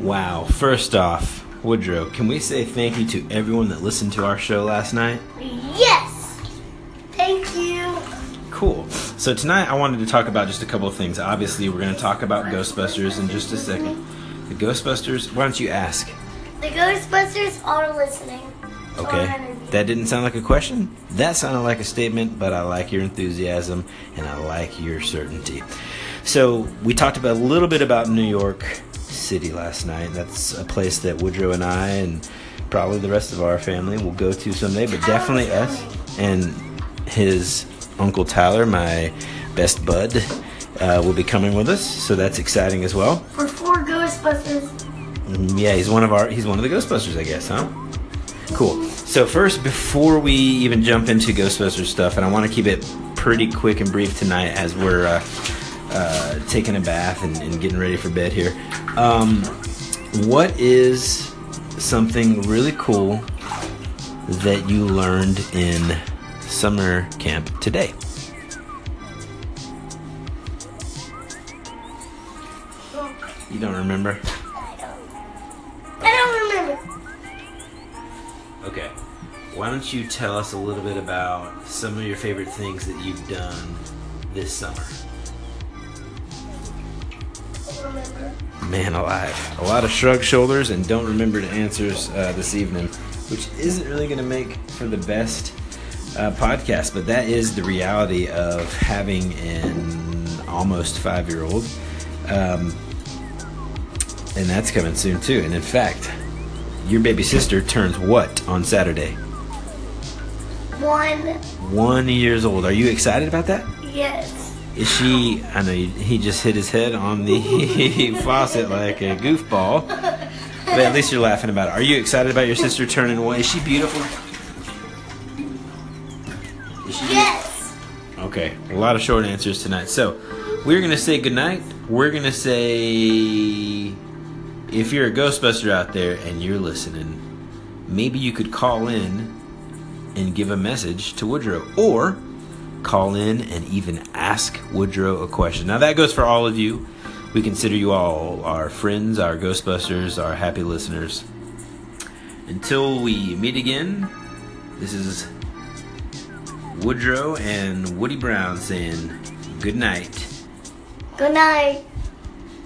Wow. First off, Woodrow, can we say thank you to everyone that listened to our show last night? Yes. Thank you. Cool. So tonight I wanted to talk about just a couple of things. Obviously, we're going to talk about Ghostbusters in just a second. The Ghostbusters, why don't you ask? The Ghostbusters are listening. Okay. That didn't sound like a question. That sounded like a statement, but I like your enthusiasm and I like your certainty. So, we talked about a little bit about New York City last night. That's a place that Woodrow and I and probably the rest of our family will go to someday, but definitely us and his uncle Tyler, my best bud, uh, will be coming with us. So that's exciting as well. For four Ghostbusters. Mm, Yeah, he's one of our he's one of the Ghostbusters, I guess, huh? Cool. So first, before we even jump into Ghostbusters stuff, and I want to keep it pretty quick and brief tonight as we're uh, uh, taking a bath and, and getting ready for bed here. Um, what is something really cool that you learned in summer camp today? You don't remember? I don't remember. Okay. Why don't you tell us a little bit about some of your favorite things that you've done this summer? I don't remember. Man alive. A lot of shrug shoulders and don't remember the answers uh, this evening, which isn't really going to make for the best uh, podcast, but that is the reality of having an almost five year old. Um, and that's coming soon, too. And in fact, your baby sister turns what on Saturday? One. One years old. Are you excited about that? Yes. Is she? I know he just hit his head on the faucet like a goofball. But at least you're laughing about it. Are you excited about your sister turning one? Is she beautiful? Is she Yes. Okay, a lot of short answers tonight. So, we're going to say goodnight. We're going to say if you're a Ghostbuster out there and you're listening, maybe you could call in and give a message to Woodrow or call in and even ask Woodrow a question. Now, that goes for all of you. We consider you all our friends, our Ghostbusters, our happy listeners. Until we meet again, this is Woodrow and Woody Brown saying good night. Good night.